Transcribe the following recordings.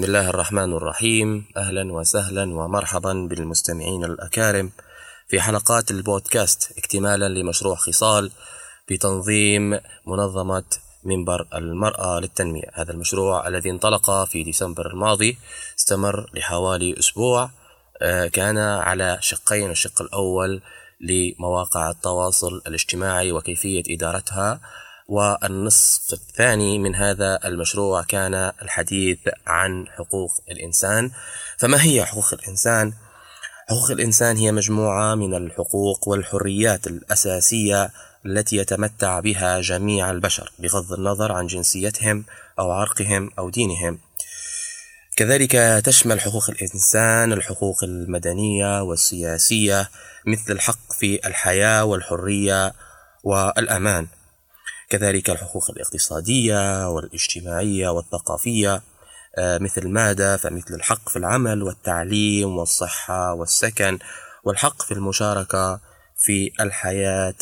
بسم الله الرحمن الرحيم. أهلا وسهلا ومرحبا بالمستمعين الأكارم في حلقات البودكاست اكتمالا لمشروع خصال بتنظيم منظمة منبر المرأة للتنمية. هذا المشروع الذي انطلق في ديسمبر الماضي استمر لحوالي أسبوع. آه، كان على شقين الشق الأول لمواقع التواصل الاجتماعي وكيفية إدارتها. والنصف الثاني من هذا المشروع كان الحديث عن حقوق الإنسان. فما هي حقوق الإنسان؟ حقوق الإنسان هي مجموعة من الحقوق والحريات الأساسية التي يتمتع بها جميع البشر بغض النظر عن جنسيتهم أو عرقهم أو دينهم. كذلك تشمل حقوق الإنسان الحقوق المدنية والسياسية مثل الحق في الحياة والحرية والأمان. كذلك الحقوق الاقتصادية والاجتماعية والثقافية آه، مثل ماذا؟ فمثل الحق في العمل والتعليم والصحة والسكن والحق في المشاركة في الحياة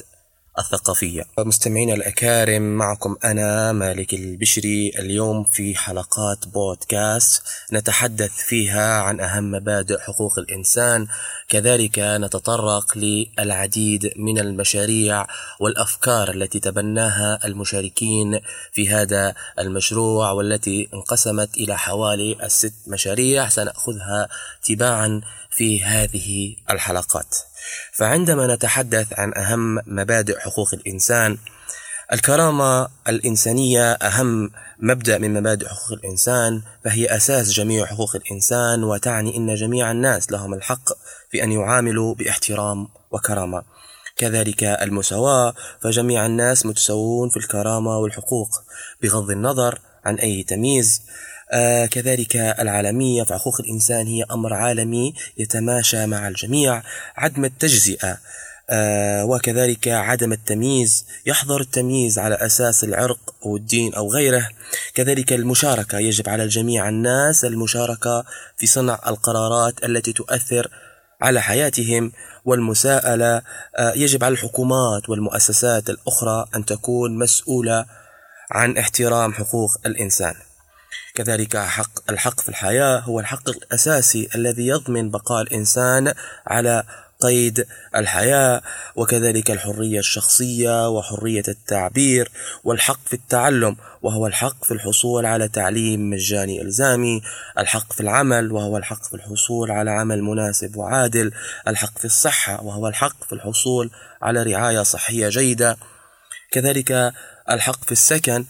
الثقافية. مستمعينا الأكارم معكم أنا مالك البشري. اليوم في حلقات بودكاست نتحدث فيها عن أهم مبادئ حقوق الإنسان. كذلك نتطرق للعديد من المشاريع والأفكار التي تبناها المشاركين في هذا المشروع والتي انقسمت إلى حوالي الست مشاريع. سنأخذها تباعا في هذه الحلقات. فعندما نتحدث عن أهم مبادئ حقوق الإنسان الكرامة الإنسانية أهم مبدأ من مبادئ حقوق الإنسان فهي أساس جميع حقوق الإنسان وتعني أن جميع الناس لهم الحق في أن يعاملوا باحترام وكرامة. كذلك المساواة فجميع الناس متساوون في الكرامة والحقوق بغض النظر عن أي تمييز. كذلك العالمية فحقوق الإنسان هي أمر عالمي يتماشى مع الجميع. عدم التجزئة آه وكذلك عدم التمييز يحظر التمييز على أساس العرق أو الدين أو غيره. كذلك المشاركة يجب على الجميع الناس المشاركة في صنع القرارات التي تؤثر على حياتهم. والمساءلة آه يجب على الحكومات والمؤسسات الأخرى أن تكون مسؤولة عن احترام حقوق الإنسان. كذلك حق الحق في الحياة هو الحق الأساسي الذي يضمن بقاء الإنسان على قيد الحياة وكذلك الحرية الشخصية وحرية التعبير والحق في التعلم وهو الحق في الحصول على تعليم مجاني إلزامي الحق في العمل وهو الحق في الحصول على عمل مناسب وعادل الحق في الصحة وهو الحق في الحصول على رعاية صحية جيدة. كذلك الحق في السكن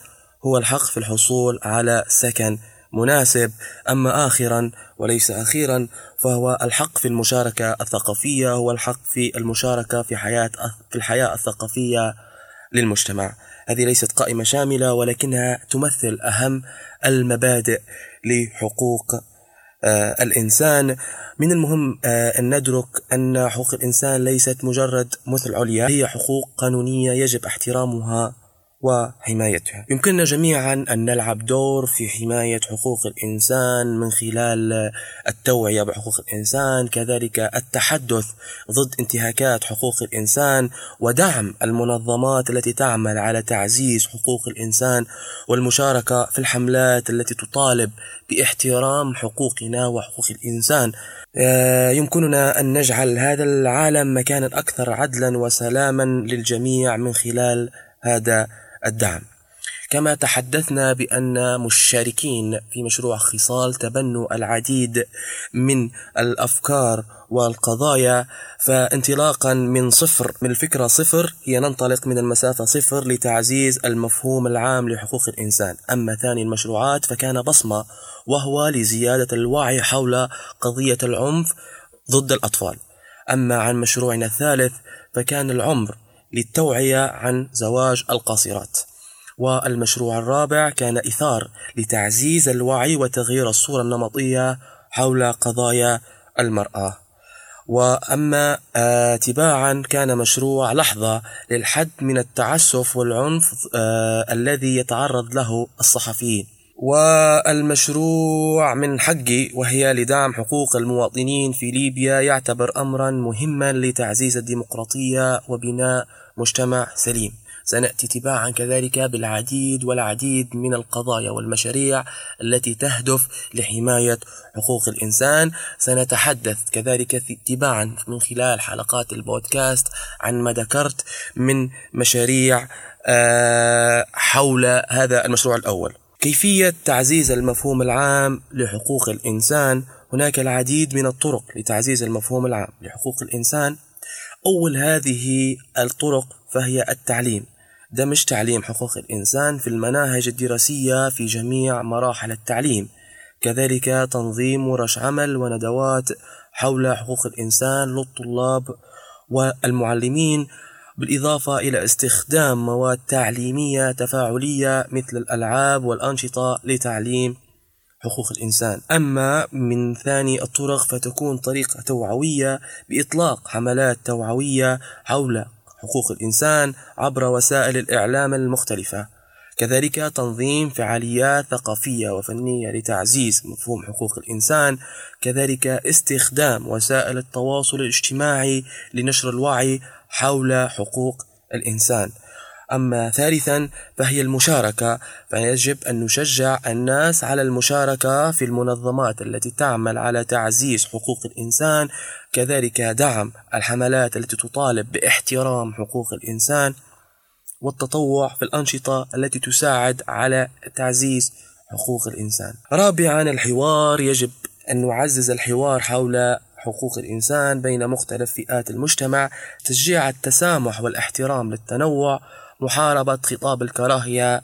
هو الحق في الحصول على سكن مناسب. أما آخرا وليس أخيرا فهو الحق في المشاركة الثقافية هو الحق في المشاركة في حياة في الحياة الثقافية للمجتمع. هذه ليست قائمة شاملة ولكنها تمثل أهم المبادئ لحقوق آه الإنسان. من المهم آه أن ندرك أن حقوق الإنسان ليست مجرد مثل عليا هي حقوق قانونية يجب احترامها. وحمايتها. يمكننا جميعا أن نلعب دور في حماية حقوق الإنسان من خلال التوعية بحقوق الإنسان كذلك التحدث ضد انتهاكات حقوق الإنسان ودعم المنظمات التي تعمل على تعزيز حقوق الإنسان والمشاركة في الحملات التي تطالب باحترام حقوقنا وحقوق الإنسان. آه، يمكننا أن نجعل هذا العالم مكانا أكثر عدلا وسلاما للجميع من خلال هذا الدعم. كما تحدثنا بأن مشاركين في مشروع خصال تبنوا العديد من الأفكار والقضايا فانطلاقا من صفر من الفكرة صفر هي ننطلق من المسافة صفر لتعزيز المفهوم العام لحقوق الإنسان. أما ثاني المشروعات فكان بصمة وهو لزيادة الوعي حول قضية العنف ضد الأطفال. أما عن مشروعنا الثالث فكان العمر للتوعية عن زواج القاصرات. والمشروع الرابع كان إثار لتعزيز الوعي وتغيير الصورة النمطية حول قضايا المرأة. وأما آه تباعا كان مشروع لحظة للحد من التعسف والعنف آه الذي يتعرض له الصحفيين. والمشروع من حقي وهي لدعم حقوق المواطنين في ليبيا يعتبر أمرا مهما لتعزيز الديمقراطية وبناء مجتمع سليم. سنأتي تباعا كذلك بالعديد والعديد من القضايا والمشاريع التي تهدف لحماية حقوق الإنسان. سنتحدث كذلك تباعا من خلال حلقات البودكاست عن ما ذكرت من مشاريع آه، حول هذا المشروع الأول. كيفية تعزيز المفهوم العام لحقوق الإنسان؟ هناك العديد من الطرق لتعزيز المفهوم العام لحقوق الإنسان. أول هذه الطرق فهي التعليم دمج تعليم حقوق الإنسان في المناهج الدراسية في جميع مراحل التعليم كذلك تنظيم ورش عمل وندوات حول حقوق الإنسان للطلاب والمعلمين بالإضافة إلى استخدام مواد تعليمية تفاعلية مثل الألعاب والأنشطة لتعليم حقوق الإنسان. أما من ثاني الطرق فتكون طريقة توعوية بإطلاق حملات توعوية حول حقوق الإنسان عبر وسائل الإعلام المختلفة. كذلك تنظيم فعاليات ثقافية وفنية لتعزيز مفهوم حقوق الإنسان. كذلك استخدام وسائل التواصل الاجتماعي لنشر الوعي حول حقوق الإنسان. أما ثالثا فهي المشاركة فيجب أن نشجع الناس على المشاركة في المنظمات التي تعمل على تعزيز حقوق الإنسان كذلك دعم الحملات التي تطالب باحترام حقوق الإنسان والتطوع في الأنشطة التي تساعد على تعزيز حقوق الإنسان. رابعا الحوار يجب أن نعزز الحوار حول حقوق الإنسان بين مختلف فئات المجتمع تشجيع التسامح والاحترام للتنوع محاربة خطاب الكراهية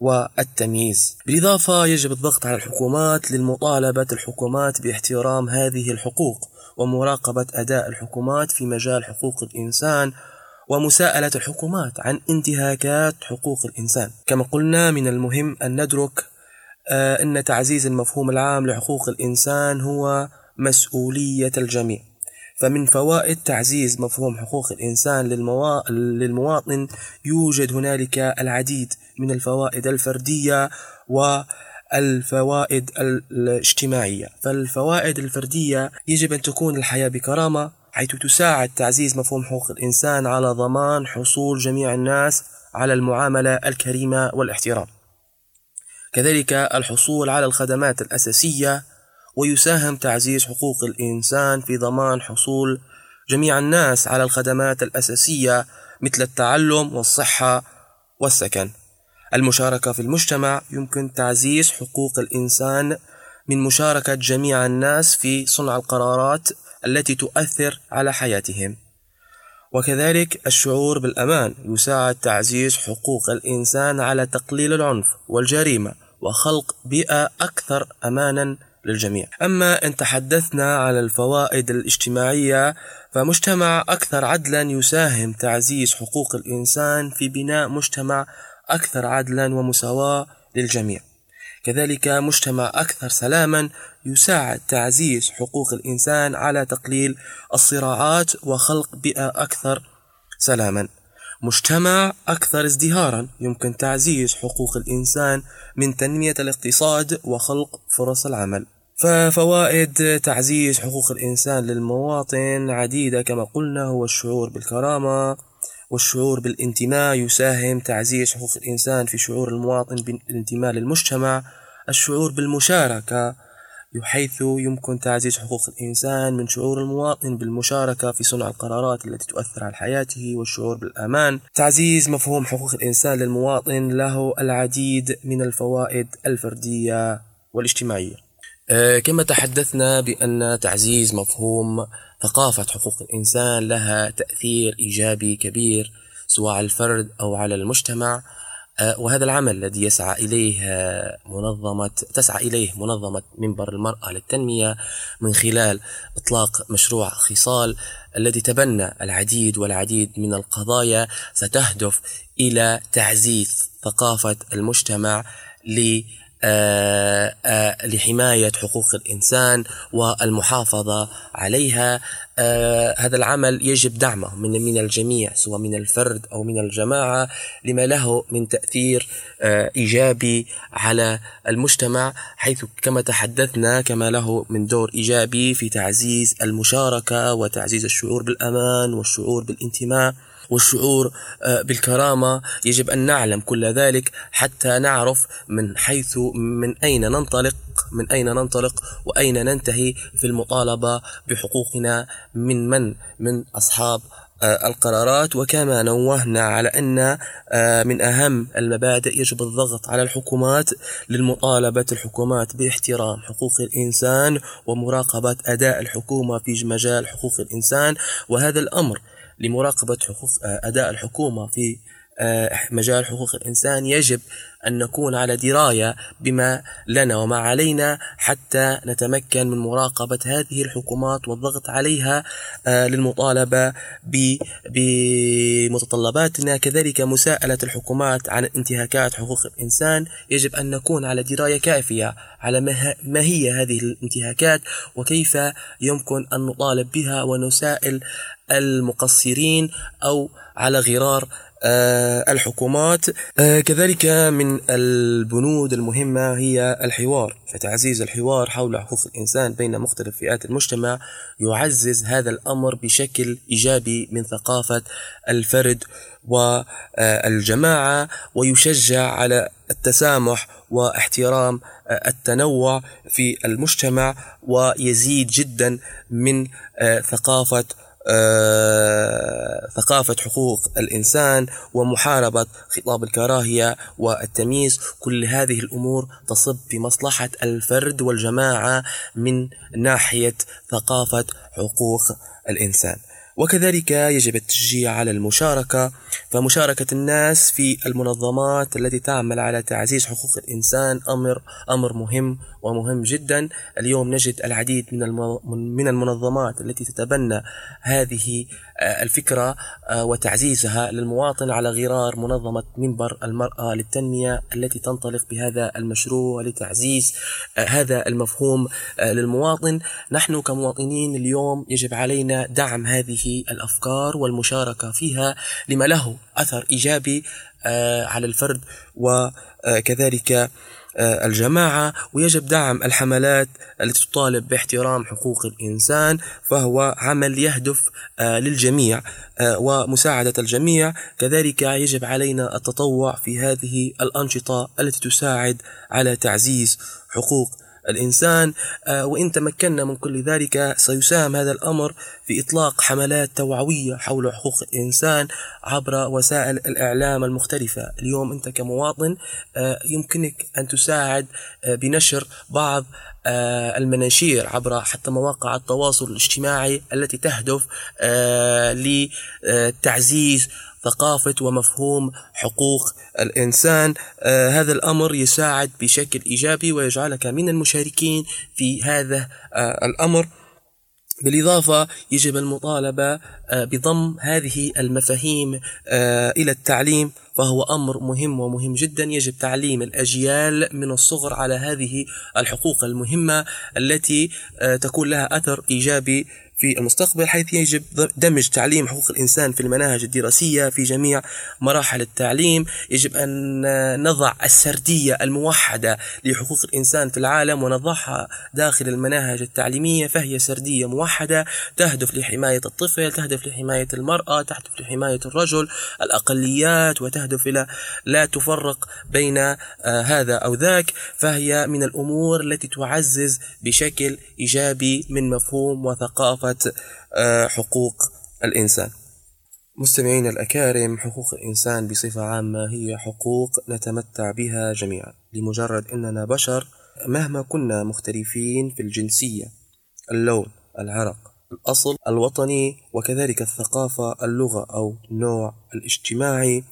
والتمييز. بالإضافة يجب الضغط على الحكومات للمطالبة الحكومات باحترام هذه الحقوق ومراقبة أداء الحكومات في مجال حقوق الإنسان ومساءلة الحكومات عن انتهاكات حقوق الإنسان. كما قلنا من المهم أن ندرك آه، أن تعزيز المفهوم العام لحقوق الإنسان هو مسؤولية الجميع. فمن فوائد تعزيز مفهوم حقوق الإنسان للموا... للمواطن يوجد هنالك العديد من الفوائد الفردية والفوائد الاجتماعية. فالفوائد الفردية يجب أن تكون الحياة بكرامة حيث تساعد تعزيز مفهوم حقوق الإنسان على ضمان حصول جميع الناس على المعاملة الكريمة والاحترام. كذلك الحصول على الخدمات الأساسية ويساهم تعزيز حقوق الإنسان في ضمان حصول جميع الناس على الخدمات الأساسية مثل التعلم والصحة والسكن. المشاركة في المجتمع يمكن تعزيز حقوق الإنسان من مشاركة جميع الناس في صنع القرارات التي تؤثر على حياتهم. وكذلك الشعور بالأمان يساعد تعزيز حقوق الإنسان على تقليل العنف والجريمة وخلق بيئة أكثر أمانا للجميع. أما إن تحدثنا على الفوائد الاجتماعية فمجتمع أكثر عدلا يساهم تعزيز حقوق الإنسان في بناء مجتمع أكثر عدلا ومساواة للجميع. كذلك مجتمع أكثر سلاما يساعد تعزيز حقوق الإنسان على تقليل الصراعات وخلق بيئة أكثر سلاما. مجتمع أكثر ازدهارا يمكن تعزيز حقوق الإنسان من تنمية الاقتصاد وخلق فرص العمل. ففوائد تعزيز حقوق الإنسان للمواطن عديدة كما قلنا هو الشعور بالكرامة والشعور بالانتماء يساهم تعزيز حقوق الإنسان في شعور المواطن بالانتماء للمجتمع. الشعور بالمشاركة بحيث يمكن تعزيز حقوق الإنسان من شعور المواطن بالمشاركة في صنع القرارات التي تؤثر على حياته والشعور بالأمان. تعزيز مفهوم حقوق الإنسان للمواطن له العديد من الفوائد الفردية والاجتماعية. كما تحدثنا بأن تعزيز مفهوم ثقافة حقوق الإنسان لها تأثير إيجابي كبير سواء على الفرد أو على المجتمع. آه، وهذا العمل الذي يسعى إليه آه، منظمة تسعى إليه منظمة منبر المرأة للتنمية من خلال إطلاق مشروع خصال الذي تبنى العديد والعديد من القضايا ستهدف إلى تعزيز ثقافة المجتمع ل آه، آه، لحماية حقوق الإنسان والمحافظة عليها. آه، هذا العمل يجب دعمه من من الجميع سواء من الفرد أو من الجماعة لما له من تأثير إيجابي على المجتمع حيث كما تحدثنا كما له من دور إيجابي في تعزيز المشاركة وتعزيز الشعور بالأمان والشعور بالانتماء. والشعور آه، بالكرامة. يجب أن نعلم كل ذلك حتى نعرف من حيث من أين ننطلق من أين ننطلق وأين ننتهي في المطالبة بحقوقنا من من؟ من أصحاب آه، القرارات. وكما نوهنا على أن آه، من أهم المبادئ يجب الضغط على الحكومات للمطالبة الحكومات باحترام حقوق الإنسان ومراقبة أداء الحكومة في مجال حقوق الإنسان. وهذا الأمر لمراقبة حقوق آه، أداء الحكومة في مجال حقوق الإنسان يجب أن نكون على دراية بما لنا وما علينا حتى نتمكن من مراقبة هذه الحكومات والضغط عليها آه، للمطالبة بمتطلباتنا. كذلك مساءلة الحكومات عن انتهاكات حقوق الإنسان. يجب أن نكون على دراية كافية على ما هي هذه الانتهاكات وكيف يمكن أن نطالب بها ونسائل المقصرين أو على غرار آه، الحكومات. آه، كذلك من البنود المهمة هي الحوار. فتعزيز الحوار حول حقوق الإنسان بين مختلف فئات المجتمع يعزز هذا الأمر بشكل إيجابي من ثقافة الفرد والجماعة ويشجع على التسامح واحترام التنوع في المجتمع ويزيد جدا من آه، ثقافة آه، ثقافة حقوق الإنسان ومحاربة خطاب الكراهية والتمييز كل هذه الأمور تصب في مصلحة الفرد والجماعة من ناحية ثقافة حقوق الإنسان. وكذلك يجب التشجيع على المشاركة فمشاركة الناس في المنظمات التي تعمل على تعزيز حقوق الإنسان أمر أمر مهم ومهم جدا. اليوم نجد العديد من من المنظمات التي تتبنى هذه الفكرة آه، وتعزيزها للمواطن على غرار منظمة منبر المرأة للتنمية التي تنطلق بهذا المشروع لتعزيز آه، هذا المفهوم للمواطن. نحن كمواطنين اليوم يجب علينا دعم هذه الأفكار والمشاركة فيها لما له أثر إيجابي على الفرد وكذلك آه، الجماعة. ويجب دعم الحملات التي تطالب باحترام حقوق الإنسان فهو عمل يهدف آه، للجميع آه، ومساعدة الجميع. كذلك يجب علينا التطوع في هذه الأنشطة التي تساعد على تعزيز حقوق الإنسان آه، وإن تمكنا من كل ذلك سيساهم هذا الأمر في إطلاق حملات توعوية حول حقوق الإنسان عبر وسائل الإعلام المختلفة. اليوم أنت كمواطن آه، يمكنك أن تساعد آه، بنشر بعض المناشير عبر حتى مواقع التواصل الاجتماعي التي تهدف لتعزيز ثقافة ومفهوم حقوق الإنسان. آه هذا الأمر يساعد بشكل إيجابي ويجعلك من المشاركين في هذا آه الأمر. بالإضافة يجب المطالبة آه بضم هذه المفاهيم إلى التعليم فهو أمر مهم ومهم جدا. يجب تعليم الأجيال من الصغر على هذه الحقوق المهمة التي تكون لها أثر إيجابي في المستقبل حيث يجب دمج تعليم حقوق الإنسان في المناهج الدراسية في جميع مراحل التعليم. يجب أن نضع السردية الموحدة لحقوق الإنسان في العالم ونضعها داخل المناهج التعليمية فهي سردية موحدة تهدف لحماية الطفل تهدف لحماية المرأة تهدف لحماية الرجل الأقليات وتهدف إلى لا تفرق بين آه هذا أو ذاك. فهي من الأمور التي تعزز بشكل إيجابي من مفهوم وثقافة آه، حقوق الإنسان. مستمعين الأكارم حقوق الإنسان بصفة عامة هي حقوق نتمتع بها جميعا. لمجرد أننا بشر مهما كنا مختلفين في الجنسية اللون العرق الأصل الوطني وكذلك الثقافة اللغة أو النوع الاجتماعي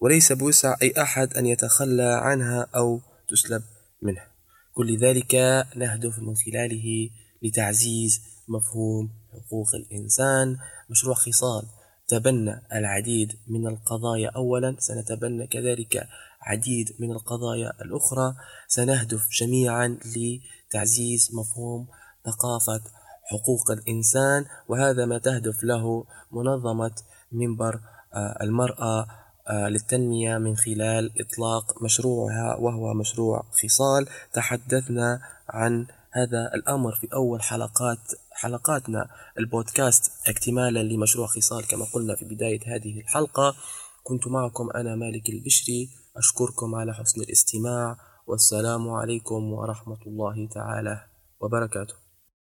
وليس بوسع أي أحد أن يتخلى عنها أو تسلب منها. كل ذلك نهدف من خلاله لتعزيز مفهوم حقوق الإنسان. مشروع خصال. تبنى العديد من القضايا. أولا سنتبنى كذلك عديد من القضايا الأخرى. سنهدف جميعا لتعزيز مفهوم ثقافة حقوق الإنسان. وهذا ما تهدف له منظمة منبر آه، المرأة آه، للتنمية من خلال إطلاق مشروعها وهو مشروع خصال. تحدثنا عن هذا الأمر في أول حلقات حلقاتنا. البودكاست اكتمالا لمشروع خصال كما قلنا في بداية هذه الحلقة. كنت معكم أنا مالك البشري أشكركم على حسن الاستماع. والسلام عليكم ورحمة الله تعالى وبركاته.